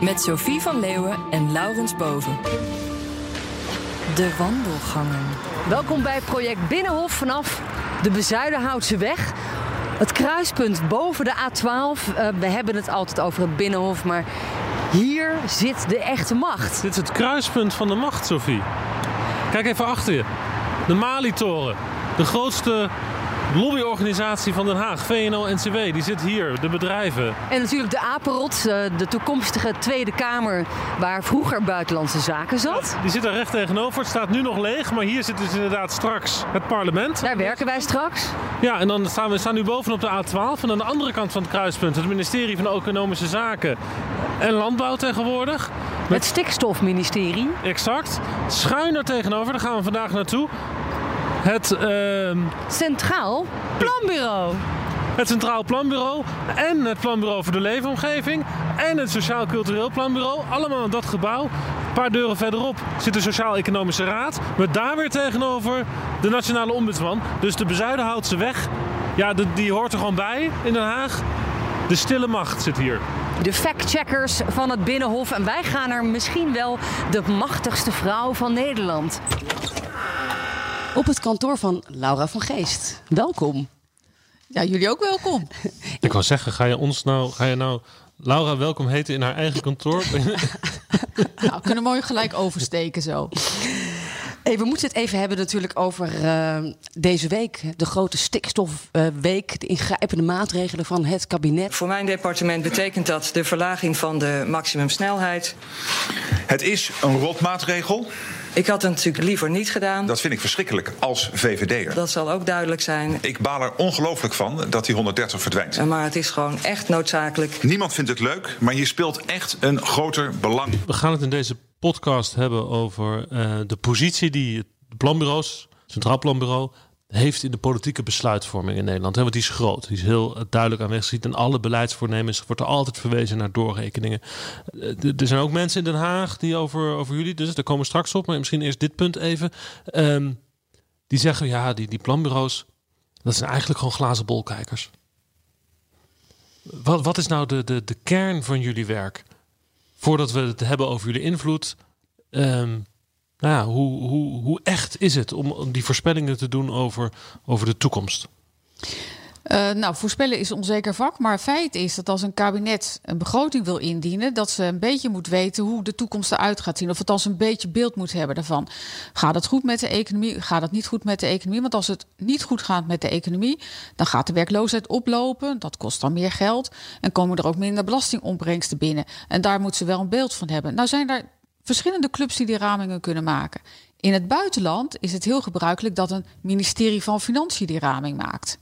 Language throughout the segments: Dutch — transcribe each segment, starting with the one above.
Met Sophie van Leeuwen en Laurens Boven. De wandelgangen. Welkom bij Project Binnenhof vanaf de Bezuidenhoutse weg. Het kruispunt boven de A12. Eh, we hebben het altijd over het Binnenhof, maar hier zit de echte macht. Dit is het kruispunt van de macht, Sophie. Kijk even achter je. De Mali-toren. De grootste lobbyorganisatie van Den Haag, VNO-NCW, die zit hier, de bedrijven. En natuurlijk de Apenrot, eh, de toekomstige Tweede Kamer... waar vroeger Buitenlandse Zaken zat. Die zit daar recht tegenover. Het staat nu nog leeg, maar hier zit dus inderdaad straks het parlement. Daar werken wij straks. Ja, en dan staan we staan nu bovenop de A12. En aan de andere kant van het kruispunt het ministerie van Economische Zaken en Landbouw tegenwoordig. Het stikstofministerie. Exact. Schuin er tegenover, daar gaan we vandaag naartoe. Het, ehm, Centraal Planbureau. het Centraal Planbureau en het Planbureau voor de Leefomgeving en het Sociaal Cultureel Planbureau. Allemaal in dat gebouw. Een paar deuren verderop zit de Sociaal-Economische Raad. Met daar weer tegenover de Nationale Ombudsman. Dus de Bezuidenhoutse weg, ja, de- die hoort er gewoon bij in Den Haag. De stille macht zit hier. De factcheckers van het Binnenhof. En wij gaan er misschien wel de machtigste vrouw van Nederland. Op het kantoor van Laura van Geest. Welkom. Ja, jullie ook welkom. Ik wou zeggen, ga je ons nou, ga je nou Laura welkom heten in haar eigen kantoor? Nou, we kunnen mooi gelijk oversteken zo. Hey, we moeten het even hebben natuurlijk over eh, deze week. De grote stikstofweek. de ingrijpende maatregelen van het kabinet. Voor mijn departement betekent dat de verlaging van de maximumsnelheid. Het is een rotmaatregel. Ik had het natuurlijk liever niet gedaan. Dat vind ik verschrikkelijk als VVD'er. Dat zal ook duidelijk zijn. Ik baal er ongelooflijk van dat die 130 verdwijnt. Maar het is gewoon echt noodzakelijk. Niemand vindt het leuk, maar hier speelt echt een groter belang. We gaan het in deze podcast hebben over eh, de positie die het planbureaus, het Centraal Planbureau, heeft in de politieke besluitvorming in Nederland. Want die is groot. Die is heel duidelijk aanwezig. In alle beleidsvoornemens wordt er altijd verwezen naar doorrekeningen. Eh, er zijn ook mensen in Den Haag die over, over jullie, dus daar komen we straks op, maar misschien eerst dit punt even. Ehm, die zeggen ja, die, die planbureaus, dat zijn eigenlijk gewoon glazen bolkijkers. Wat, wat is nou de, de, de kern van jullie werk? Voordat we het hebben over jullie invloed. ehm, nou ja, hoe, hoe, hoe echt is het om, die voorspellingen te doen over, over de toekomst? Eh, nou, voorspellen is een onzeker vak. Maar feit is dat als een kabinet een begroting wil indienen, dat ze een beetje moet weten hoe de toekomst eruit gaat zien. Of als een beetje beeld moet hebben daarvan. Gaat het goed met de economie? Gaat het niet goed met de economie? Want als het niet goed gaat met de economie, dan gaat de werkloosheid oplopen. Dat kost dan meer geld. En komen er ook minder belastingopbrengsten binnen. En daar moet ze wel een beeld van hebben. Nou zijn er verschillende clubs die die ramingen kunnen maken. In het buitenland is het heel gebruikelijk dat een ministerie van Financiën die raming maakt.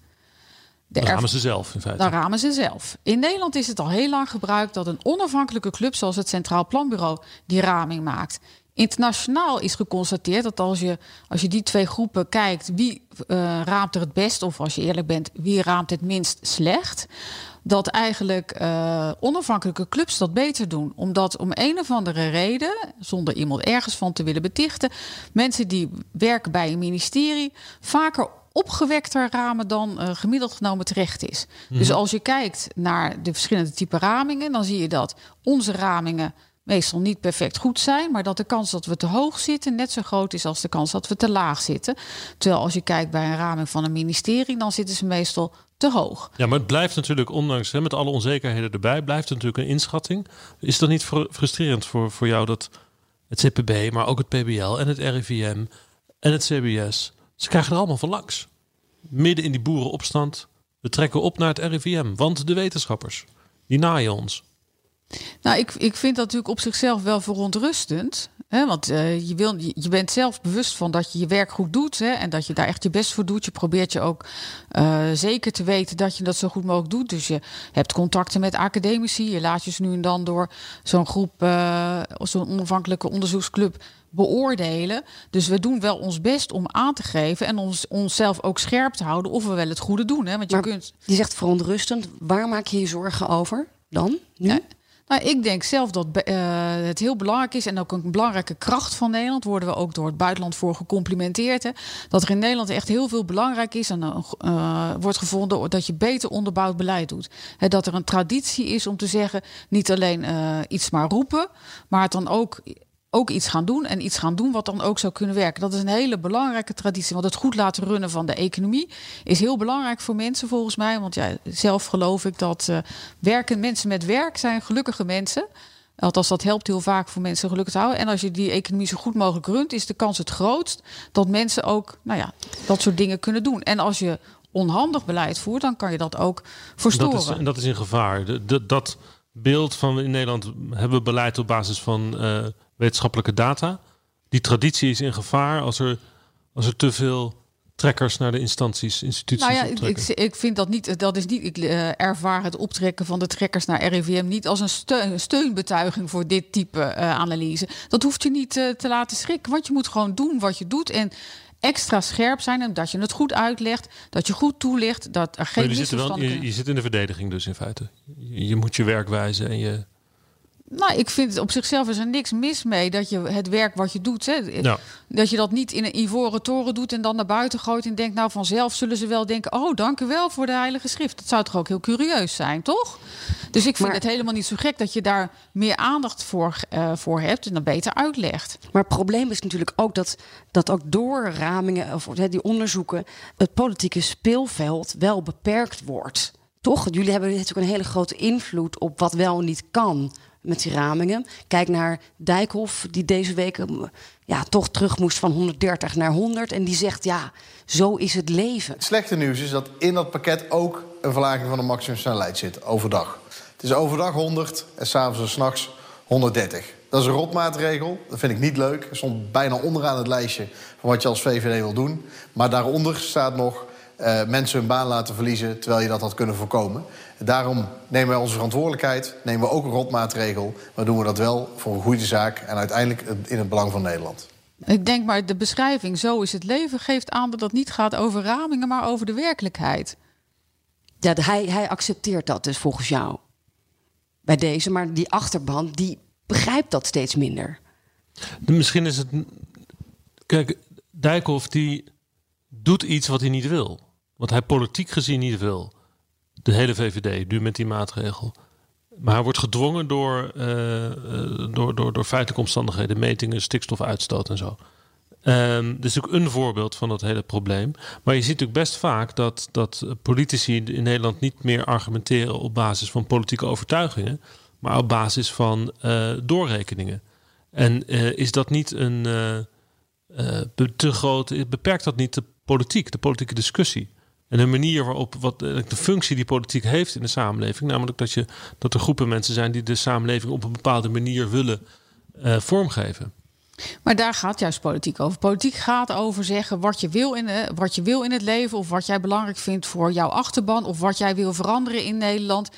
De ramen ze zelf in feite. dan ramen ze zelf. In Nederland is het al heel lang gebruikt dat een onafhankelijke club zoals het Centraal Planbureau die raming maakt. Internationaal is geconstateerd dat als je, als je die twee groepen kijkt, wie eh, raamt er het best, of als je eerlijk bent, wie raamt het minst slecht, dat eigenlijk eh, onafhankelijke clubs dat beter doen. Omdat om een of andere reden, zonder iemand ergens van te willen betichten, mensen die werken bij een ministerie vaker opgewekter ramen dan eh, gemiddeld genomen terecht is. Dus als je kijkt naar de verschillende type ramingen, dan zie je dat onze ramingen meestal niet perfect goed zijn, maar dat de kans dat we te hoog zitten net zo groot is als de kans dat we te laag zitten. Terwijl als je kijkt bij een raming van een ministerie, dan zitten ze meestal te hoog. Ja, maar het blijft natuurlijk, ondanks hè, met alle onzekerheden erbij, blijft het natuurlijk een inschatting. Is dat niet fr- frustrerend voor, voor jou dat het CPB, maar ook het PBL en het RIVM en het CBS, ze krijgen er allemaal van langs. Midden in die boerenopstand, we trekken op naar het RIVM, want de wetenschappers, die naaien ons. Nou, ik, ik vind dat natuurlijk op zichzelf wel verontrustend. Hè, want uh, je, wil, je, bent zelf bewust van dat je je werk goed doet. Hè, en dat je daar echt je best voor doet. Je probeert je ook uh, zeker te weten dat je dat zo goed mogelijk doet. Dus je hebt contacten met academici. Je laat je nu en dan door zo'n groep, uh, zo'n onafhankelijke onderzoeksclub beoordelen. Dus we doen wel ons best om aan te geven en ons, onszelf ook scherp te houden of we wel het goede doen. Hè? Want je, maar kunt... je zegt verontrustend. Waar maak je je zorgen over dan? Nu? Ja. Nou, ik denk zelf dat uh, het heel belangrijk is en ook een belangrijke kracht van Nederland. Worden we ook door het buitenland voor gecomplimenteerd. Hè, dat er in Nederland echt heel veel belangrijk is en uh, wordt gevonden dat je beter onderbouwd beleid doet. Hè, dat er een traditie is om te zeggen: niet alleen iets maar roepen, maar het dan ook ook iets gaan doen en iets gaan doen wat dan ook zou kunnen werken. Dat is een hele belangrijke traditie. Want het goed laten runnen van de economie is heel belangrijk voor mensen volgens mij. Want ja, zelf geloof ik dat uh, werken, mensen met werk zijn gelukkige mensen. Althans, dat helpt heel vaak voor mensen gelukkig te houden. En als je die economie zo goed mogelijk runt, is de kans het grootst dat mensen ook nou ja, dat soort dingen kunnen doen. En als je onhandig beleid voert, dan kan je dat ook verstoren. Dat is, en dat is in gevaar. De, dat beeld van in Nederland hebben we beleid op basis van uh, wetenschappelijke data. Die traditie is in gevaar als er, als er te veel trekkers naar de instanties, instituties. Nou ja, ik, ik, vind dat niet. Dat is niet. Ik uh, ervaar het optrekken van de trekkers naar RIVM niet als een, steun, steunbetuiging voor dit type uh, analyse. Dat hoeft je niet uh, te laten schrikken, want je moet gewoon doen wat je doet en extra scherp zijn en dat je het goed uitlegt, dat je goed toelicht, dat er geen wel, je, je zit in de verdediging dus in feite. Je, je moet je werk wijzen en je nou, ik vind het op zichzelf is er niks mis mee dat je het werk wat je doet, hè, ja. dat je dat niet in een ivoren toren doet en dan naar buiten gooit en denkt, nou vanzelf zullen ze wel denken, oh dank u wel voor de Heilige Schrift. Dat zou toch ook heel curieus zijn, toch? Dus ik vind het helemaal niet zo gek dat je daar meer aandacht voor, uh, voor hebt en dan beter uitlegt. Maar het probleem is natuurlijk ook dat, dat ook door ramingen of die onderzoeken het politieke speelveld wel beperkt wordt. Toch? Jullie hebben natuurlijk een hele grote invloed op wat wel en niet kan met die ramingen. Kijk naar Dijkhoff, die deze week ja, toch terug moest van 130 naar 100. En die zegt, ja, zo is het leven. Het slechte nieuws is dat in dat pakket ook een verlaging van de maximumsnelheid zit, overdag. Het is overdag 100 en s'avonds en s'nachts 130. Dat is een rotmaatregel, dat vind ik niet leuk. Het stond bijna onderaan het lijstje van wat je als VVD wil doen. Maar daaronder staat nog uh, mensen hun baan laten verliezen... terwijl je dat had kunnen voorkomen. Daarom nemen wij onze verantwoordelijkheid, nemen we ook een rotmaatregel... maar doen we dat wel voor een goede zaak en uiteindelijk in het belang van Nederland. Ik denk maar de beschrijving zo is het leven geeft aan dat het niet gaat over ramingen, maar over de werkelijkheid. Ja, hij, hij accepteert dat dus volgens jou. Bij deze, maar die achterban die begrijpt dat steeds minder. Misschien is het. Kijk, Dijkhoff die doet iets wat hij niet wil. Wat hij politiek gezien niet wil. De hele VVD, nu met die maatregel. Maar hij wordt gedwongen door, uh, door, door, door feitelijke omstandigheden, metingen, stikstofuitstoot en zo. Um, dus ook een voorbeeld van dat hele probleem. Maar je ziet natuurlijk best vaak dat, dat politici in Nederland niet meer argumenteren op basis van politieke overtuigingen, maar op basis van uh, doorrekeningen. En is dat niet een te groot, beperkt dat niet de politiek, de politieke discussie? En de manier waarop wat de functie die politiek heeft in de samenleving, namelijk dat, je, dat er groepen mensen zijn die de samenleving op een bepaalde manier willen uh, vormgeven. Maar daar gaat juist politiek over. Politiek gaat over zeggen wat je, wil in, wat je wil in het leven, of wat jij belangrijk vindt voor jouw achterban, of wat jij wil veranderen in Nederland.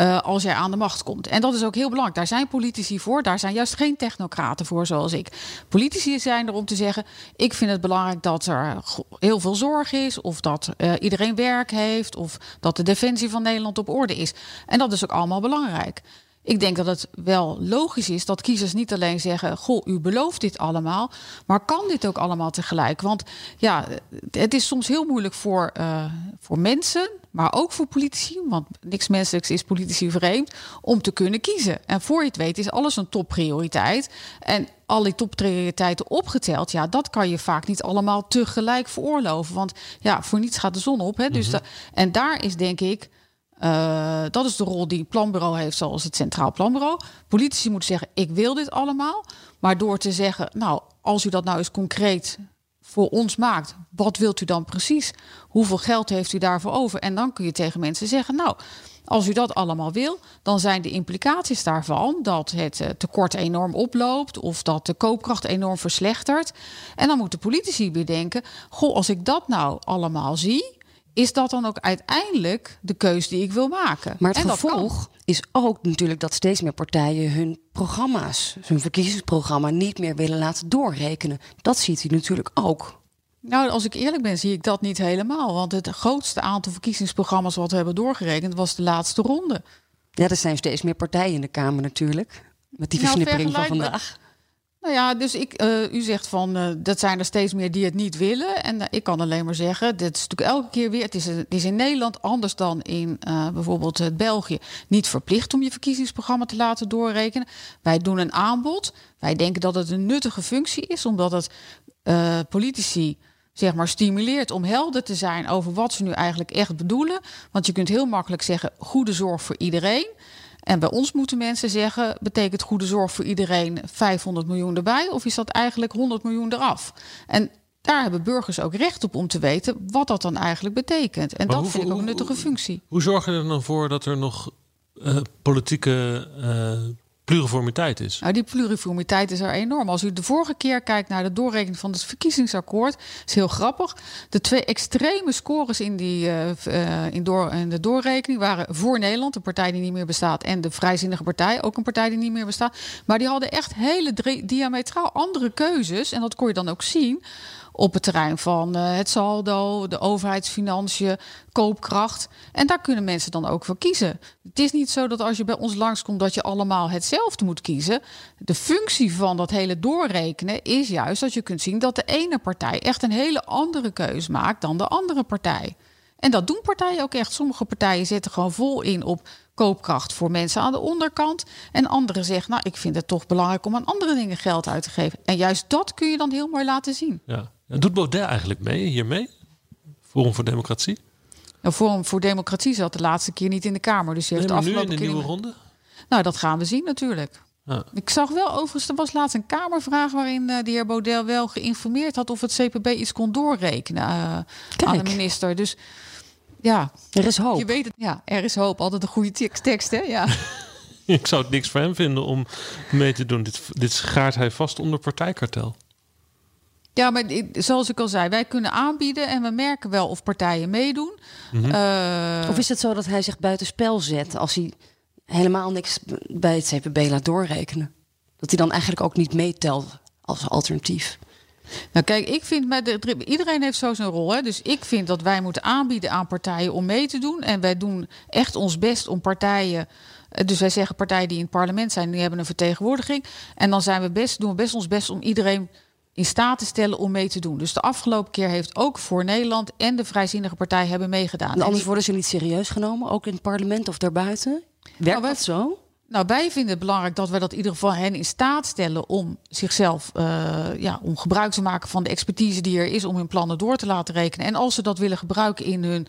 Uh, als jij aan de macht komt. En dat is ook heel belangrijk. Daar zijn politici voor. Daar zijn juist geen technocraten voor, zoals ik. Politici zijn er om te zeggen: ik vind het belangrijk dat er heel veel zorg is, of dat uh, iedereen werk heeft, of dat de defensie van Nederland op orde is. En dat is ook allemaal belangrijk. Ik denk dat het wel logisch is dat kiezers niet alleen zeggen: Goh, u belooft dit allemaal, maar kan dit ook allemaal tegelijk? Want ja, het is soms heel moeilijk voor, uh, voor mensen, maar ook voor politici, want niks menselijks is politici vreemd, om te kunnen kiezen. En voor je het weet is alles een topprioriteit. En al die topprioriteiten opgeteld, ja, dat kan je vaak niet allemaal tegelijk veroorloven. Want ja, voor niets gaat de zon op. Hè? Dus mm en daar is denk ik uh, dat is de rol die het planbureau heeft, zoals het Centraal Planbureau. Politici moeten zeggen: Ik wil dit allemaal. Maar door te zeggen: Nou, als u dat nou eens concreet voor ons maakt, wat wilt u dan precies? Hoeveel geld heeft u daarvoor over? En dan kun je tegen mensen zeggen, nou, als u dat allemaal wil, dan zijn de implicaties daarvan dat het eh, tekort enorm oploopt of dat de koopkracht enorm verslechtert. En dan moeten politici bedenken: goh, als ik dat nou allemaal zie, is dat dan ook uiteindelijk de keus die ik wil maken? Maar het en vervolg is ook natuurlijk dat steeds meer partijen hun programma's, hun verkiezingsprogramma, niet meer willen laten doorrekenen. Dat ziet u natuurlijk ook. Nou, als ik eerlijk ben, zie ik dat niet helemaal. Want het grootste aantal verkiezingsprogramma's wat we hebben doorgerekend was de laatste ronde. Ja, er zijn steeds meer partijen in de Kamer natuurlijk. Met die nou, versnippering van vandaag. Nou ja, dus ik, uh, u zegt van uh, dat zijn er steeds meer die het niet willen. En uh, ik kan alleen maar zeggen, dit is natuurlijk elke keer weer. Het is, het is in Nederland anders dan in bijvoorbeeld België. Niet verplicht om je verkiezingsprogramma te laten doorrekenen. Wij doen een aanbod. Wij denken dat het een nuttige functie is, omdat het politici zeg maar, stimuleert om helder te zijn over wat ze nu eigenlijk echt bedoelen. Want je kunt heel makkelijk zeggen: goede zorg voor iedereen. En bij ons moeten mensen zeggen: betekent goede zorg voor iedereen 500 miljoen erbij? Of is dat eigenlijk 100 miljoen eraf? En daar hebben burgers ook recht op om te weten wat dat dan eigenlijk betekent. En dat vind ik ook een nuttige functie. Hoe zorg je er dan voor dat er nog uh, politieke uh, pluriformiteit is. Nou, die pluriformiteit is er enorm. Als u de vorige keer kijkt naar de doorrekening van het verkiezingsakkoord, is heel grappig. De twee extreme scores in, die, uh, in, door, in de doorrekening waren voor Nederland, een partij die niet meer bestaat, en de Vrijzinnige Partij, ook een partij die niet meer bestaat. Maar die hadden echt hele diametraal andere keuzes. En dat kon je dan ook zien op het terrein van uh, het saldo, de overheidsfinanciën, koopkracht. En daar kunnen mensen dan ook voor kiezen. Het is niet zo dat als je bij ons langskomt dat je allemaal hetzelfde moet kiezen. De functie van dat hele doorrekenen is juist dat je kunt zien dat de ene partij echt een hele andere keus maakt dan de andere partij. En dat doen partijen ook echt. Sommige partijen zetten gewoon vol in op koopkracht voor mensen aan de onderkant. En anderen zeggen, nou, ik vind het toch belangrijk om aan andere dingen geld uit te geven. En juist dat kun je dan heel mooi laten zien. Ja. Doet Baudet eigenlijk mee hiermee? Forum voor Democratie? Nou, Forum voor Democratie zat de laatste keer niet in de Kamer. Dus heeft nee, de afgelopen nu in de keer nieuwe ronde? Nou, dat gaan we zien natuurlijk. Ja. Ik zag wel overigens, er was laatst een Kamervraag waarin uh, de heer Baudet wel geïnformeerd had of het CPB iets kon doorrekenen uh, aan de minister. Dus ja, er is hoop. Je weet het, ja, er is hoop. Altijd een goede tekst, hè? Ja. ik zou het niks voor hem vinden om mee te doen. Dit, dit schaart hij vast onder partijkartel. Ja, maar zoals ik al zei, wij kunnen aanbieden en we merken wel of partijen meedoen. Mhm. Uh, of is het zo dat hij zich buitenspel zet als hij helemaal niks bij het CPB laat doorrekenen? Dat hij dan eigenlijk ook niet meetelt als alternatief? Nou, kijk, ik vind met de, iedereen heeft zo zijn rol. Hè? Dus ik vind dat wij moeten aanbieden aan partijen om mee te doen. En wij doen echt ons best om partijen. Eh, dus wij zeggen partijen die in het parlement zijn, die hebben een vertegenwoordiging. En dan zijn we best, doen we best ons best om iedereen in staat te stellen om mee te doen. Dus de afgelopen keer heeft ook voor Nederland en de Vrijzinnige Partij hebben meegedaan. En anders worden ze niet serieus genomen, ook in het parlement of daarbuiten? Werkt nou, dat zo? Nou, wij vinden het belangrijk dat we dat in ieder geval hen in staat stellen om zichzelf, uh, ja, om gebruik te maken van de expertise die er is om hun plannen door te laten rekenen. En als ze dat willen gebruiken in hun,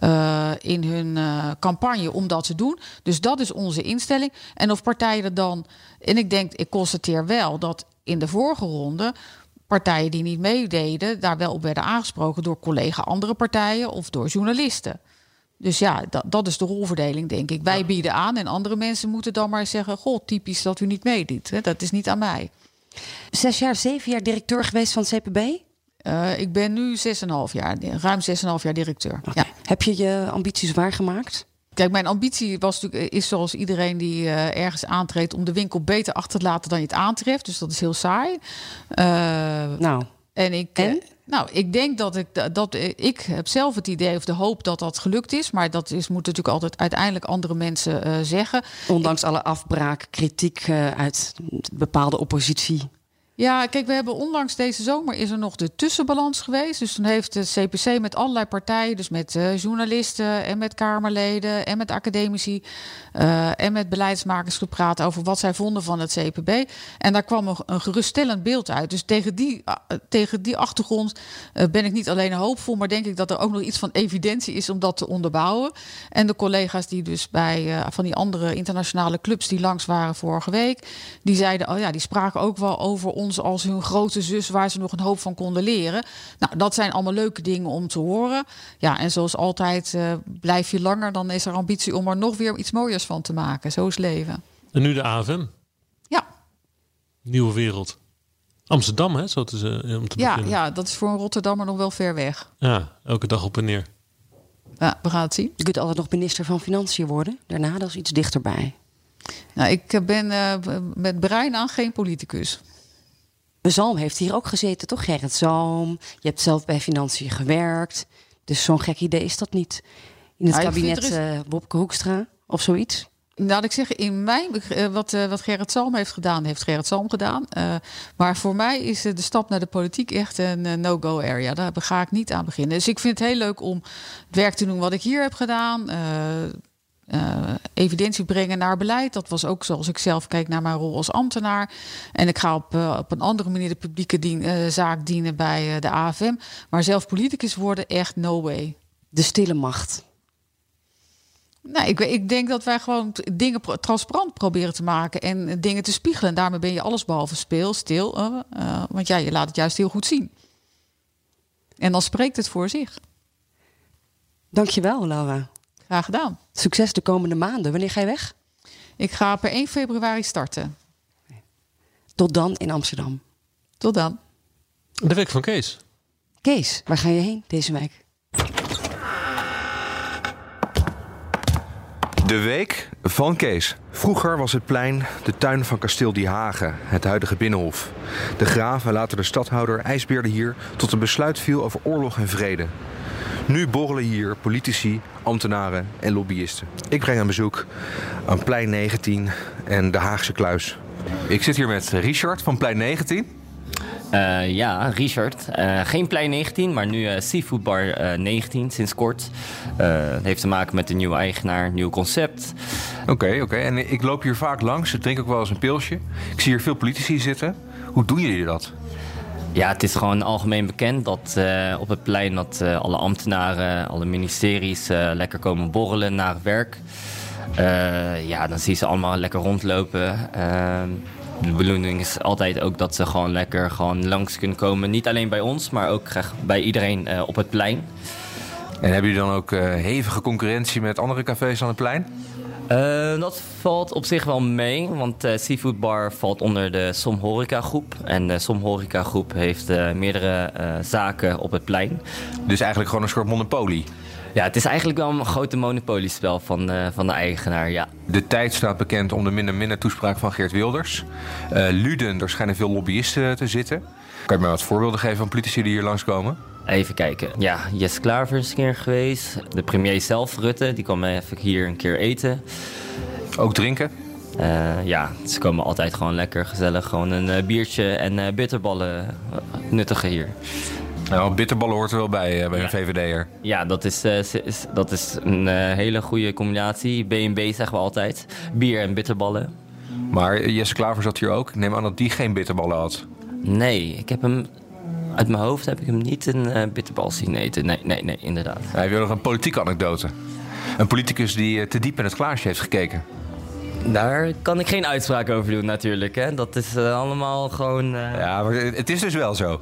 uh, in hun uh, campagne, om dat te doen. Dus dat is onze instelling. En of partijen er dan, en ik denk, ik constateer wel dat in de vorige ronde partijen die niet meededen, daar wel op werden aangesproken door collega andere partijen of door journalisten. Dus ja, dat, dat is de rolverdeling, denk ik. Wij bieden aan en andere mensen moeten dan maar zeggen: Goh, typisch dat u niet meedoet. Dat is niet aan mij. Zes jaar, zeven jaar directeur geweest van CPB? Uh, ik ben nu 6,5 jaar, ruim 6,5 jaar directeur. Ja. Heb je je ambities waargemaakt? Kijk, mijn ambitie was natuurlijk, is zoals iedereen die uh, ergens aantreedt, om de winkel beter achter te laten dan je het aantreft. Dus dat is heel saai. Uh, nou. En ik. En? Nou, ik denk dat ik dat ik heb zelf het idee of de hoop dat dat gelukt is, maar dat is moet natuurlijk altijd uiteindelijk andere mensen uh, zeggen. Ondanks alle afbraak, kritiek uh, uit bepaalde oppositie. Ja, kijk, we hebben onlangs deze zomer is er nog de tussenbalans geweest. Dus toen heeft de CPC met allerlei partijen, dus met uh, journalisten en met Kamerleden en met academici uh, en met beleidsmakers gepraat over wat zij vonden van het CPB. En daar kwam een, een geruststellend beeld uit. Dus tegen die, uh, tegen die achtergrond ben ik niet alleen hoopvol, maar denk ik dat er ook nog iets van evidentie is om dat te onderbouwen. En de collega's die dus bij van die andere internationale clubs die langs waren vorige week, die zeiden, oh ja, die spraken ook wel over ons ons als hun grote zus waar ze nog een hoop van konden leren. Nou, dat zijn allemaal leuke dingen om te horen. Ja, en zoals altijd uh, blijf je langer, dan is er ambitie om er nog weer iets mooiers van te maken. Zo is leven. En nu de AFM? Ja. Nieuwe wereld. Amsterdam, hè? Zo te, om te ja, beginnen. ja, dat is voor een Rotterdammer nog wel ver weg. Ja, elke dag op en neer. Ja, we gaan het zien. Je kunt altijd nog minister van Financiën worden. Daarna, dat is iets dichterbij. Nou, ik ben uh, met brein aan geen politicus. Zalm heeft hier ook gezeten, toch? Gerrit Zalm. Je hebt zelf bij Financiën gewerkt. Dus zo'n gek idee is dat niet. In het nou, kabinet is... uh, Wopke Hoekstra of zoiets. Nou, ik zeg in mijn uh, wat, uh, wat Gerrit Salm heeft gedaan, heeft Gerrit Salm gedaan. Uh, maar voor mij is de stap naar de politiek echt een no-go area. Daar ga ik niet aan beginnen. Dus ik vind het heel leuk om het werk te doen wat ik hier heb gedaan. Evidentie brengen naar beleid. Dat was ook zoals ik zelf kijk naar mijn rol als ambtenaar. En ik ga op, op een andere manier de publieke dien, zaak dienen bij de AFM. Maar zelf politicus worden, echt no way. De stille macht. Nou, ik, ik, denk dat wij gewoon dingen transparant proberen te maken en dingen te spiegelen. En daarmee ben je alles behalve speel, stil. Want ja, je laat het juist heel goed zien. En dan spreekt het voor zich. Dankjewel, Laura. Graag gedaan. Succes de komende maanden. Wanneer ga je weg? Ik ga per 1 februari starten. Tot dan in Amsterdam. Tot dan. De week van Kees. Kees, waar ga je heen deze week? De week van Kees. Vroeger was het plein de tuin van kasteel Die Hagen, het huidige binnenhof. De graaf en later de stadhouder ijsbeerde hier tot een besluit viel over oorlog en vrede. Nu borrelen hier politici, ambtenaren en lobbyisten. Ik breng een bezoek aan plein 19 en de Haagse kluis. Ik zit hier met Richard van plein 19. Uh, ja, Richard. Uh, geen plein 19, maar nu uh, Seafood Bar 19 sinds kort. het heeft te maken met de nieuwe eigenaar, nieuw concept. Oké, okay, oké. Okay. En ik loop hier vaak langs. Ik drink ook wel eens een pilsje. Ik zie hier veel politici zitten. Hoe doen jullie dat? Ja, het is gewoon algemeen bekend dat op het plein dat alle ambtenaren, alle ministeries lekker komen borrelen na het werk. ja, dan zie je ze allemaal lekker rondlopen de bedoeling is altijd ook dat ze gewoon lekker gewoon langs kunnen komen. Niet alleen bij ons, maar ook bij iedereen op het plein. En hebben jullie dan ook hevige concurrentie met andere cafés aan het plein? Uh, dat valt op zich wel mee, want uh, Seafood Bar valt onder de Som Horeca Groep. En de Som Horeca Groep heeft uh, meerdere zaken op het plein. Dus eigenlijk gewoon een soort monopolie? Ja, het is eigenlijk wel een grote monopoliespel van, van de eigenaar, ja. De tijd staat bekend om de minder-minder toespraak van Geert Wilders. Luden, er schijnen veel lobbyisten te zitten. Kan je mij wat voorbeelden geven van politici die hier langskomen? Even kijken. Ja, Jess Klaver is een keer geweest. De premier zelf, Rutte, die kwam even hier een keer eten. Ook drinken? Uh, ja, ze komen altijd gewoon lekker gezellig. Gewoon een biertje en bitterballen nuttigen hier. Nou, bitterballen hoort er wel bij, bij een VVD'er. Ja, dat is, is, dat is een hele goede combinatie. B&B zeggen we altijd. Bier en bitterballen. Maar Jesse Klaver zat hier ook. Ik neem aan dat die geen bitterballen had. Nee, ik heb hem... Uit mijn hoofd heb ik hem niet een bitterbal zien eten. Nee, nee, nee, inderdaad. Hij wil nog een politieke anekdote. Een politicus die te diep in het glaasje heeft gekeken. Daar kan ik geen uitspraak over doen natuurlijk. Hè? Dat is allemaal gewoon... Ja, maar het is dus wel zo.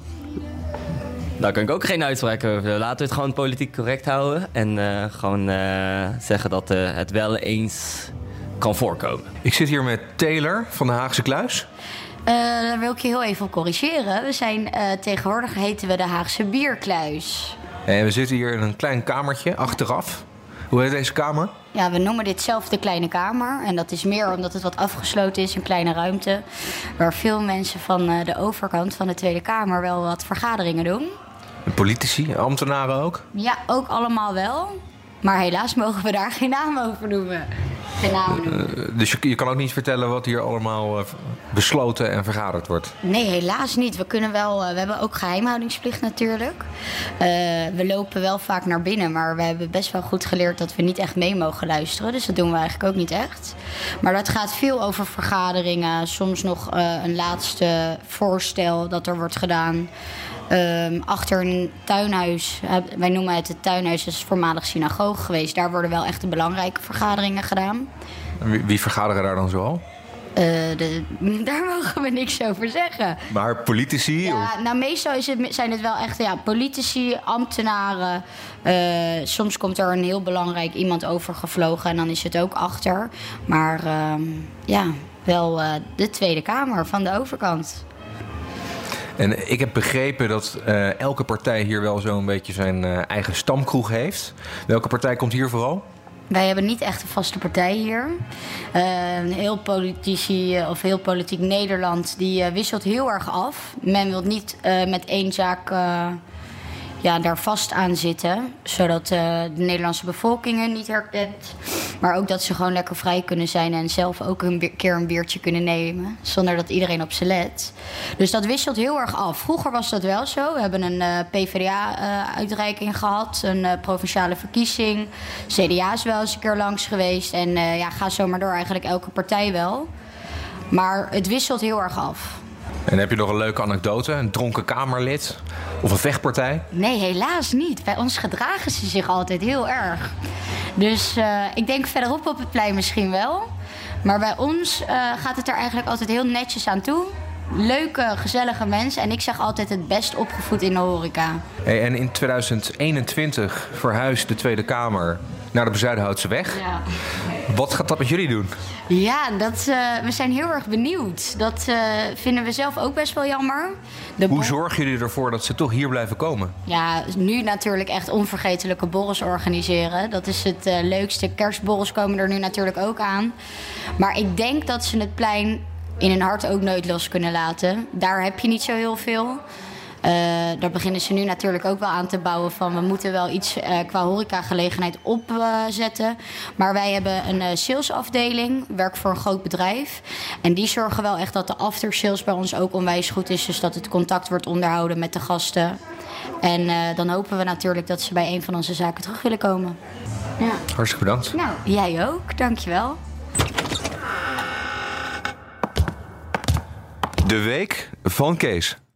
Daar kan ik ook geen uitspraak over. Laten we het gewoon politiek correct houden. En uh, gewoon uh, zeggen dat uh, het wel eens kan voorkomen. Ik zit hier met Taylor van de Haagse Kluis. Daar wil ik je heel even op corrigeren. We zijn tegenwoordig heten we de Haagse Bierkluis. En we zitten hier in een klein kamertje achteraf. Hoe heet deze kamer? Ja, we noemen dit zelf de kleine kamer. En dat is meer omdat het wat afgesloten is, een kleine ruimte. Waar veel mensen van de overkant van de Tweede Kamer wel wat vergaderingen doen. Politici, ambtenaren ook? Ja, ook allemaal wel. Maar helaas mogen we daar geen naam over noemen. Geen. Uh, dus je, je, kan ook niet vertellen wat hier allemaal uh, besloten en vergaderd wordt? Nee, helaas niet. We, kunnen wel, uh, we hebben ook geheimhoudingsplicht natuurlijk. we lopen wel vaak naar binnen, maar we hebben best wel goed geleerd dat we niet echt mee mogen luisteren. Dus dat doen we eigenlijk ook niet echt. Maar dat gaat veel over vergaderingen. Soms nog een laatste voorstel dat er wordt gedaan. Um, achter een tuinhuis, wij noemen het het tuinhuis, dat is voormalig synagoge geweest. Daar worden wel echt de belangrijke vergaderingen gedaan. Wie, wie vergaderen daar dan zoal? Eh, de, daar mogen we niks over zeggen. Maar politici? Ja, nou meestal is het, zijn het wel echt ja, politici, ambtenaren. Eh, soms komt er een heel belangrijk iemand overgevlogen en dan is het ook achter. Maar ehm, ja, wel uh, de Tweede Kamer van de overkant. En ik heb begrepen dat uh, elke partij hier wel zo'n beetje zijn uh, eigen stamkroeg heeft. Welke partij komt hier vooral? Wij hebben niet echt een vaste partij hier. Uh, heel politici of heel politiek Nederland die wisselt heel erg af. Men wil niet met één zaak ja, daar vast aan zitten. Zodat uh, de Nederlandse bevolking hen niet herkent. Maar ook dat ze gewoon lekker vrij kunnen zijn en zelf ook een keer een biertje kunnen nemen. Zonder dat iedereen op ze let. Dus dat wisselt heel erg af. Vroeger was dat wel zo. We hebben een uh, PvdA-uitreiking uh, gehad, een provinciale verkiezing. CDA is wel eens een keer langs geweest. En ja, ga zo maar door, eigenlijk elke partij wel. Maar het wisselt heel erg af. En heb je nog een leuke anekdote? Een dronken Kamerlid? Of een vechtpartij? Nee, helaas niet. Bij ons gedragen ze zich altijd heel erg. Dus uh, ik denk verderop op het plein misschien wel. Maar bij ons uh, gaat het er eigenlijk altijd heel netjes aan toe. Leuke, gezellige mensen. En ik zeg altijd het best opgevoed in de horeca. Hey, en in 2021 verhuist de Tweede Kamer naar de Bezuidenhoutse weg. Ja. Wat gaat dat met jullie doen? Ja, dat, uh, we zijn heel erg benieuwd. Dat uh, vinden we zelf ook best wel jammer. De Hoe zorgen jullie ervoor dat ze toch hier blijven komen? Ja, nu natuurlijk echt onvergetelijke borrels organiseren. Dat is het uh, leukste. Kerstborrels komen er nu natuurlijk ook aan. Maar ik denk dat ze het plein in hun hart ook nooit los kunnen laten. Daar heb je niet zo heel veel. Uh, daar beginnen ze nu natuurlijk ook wel aan te bouwen van we moeten wel iets uh, qua horecagelegenheid opzetten. Maar wij hebben een uh, salesafdeling, werk voor een groot bedrijf. En die zorgen wel echt dat de after sales bij ons ook onwijs goed is. Dus dat het contact wordt onderhouden met de gasten. En dan hopen we natuurlijk dat ze bij een van onze zaken terug willen komen. Ja. Hartstikke bedankt. Nou, jij ook. Dankjewel. De week van Kees.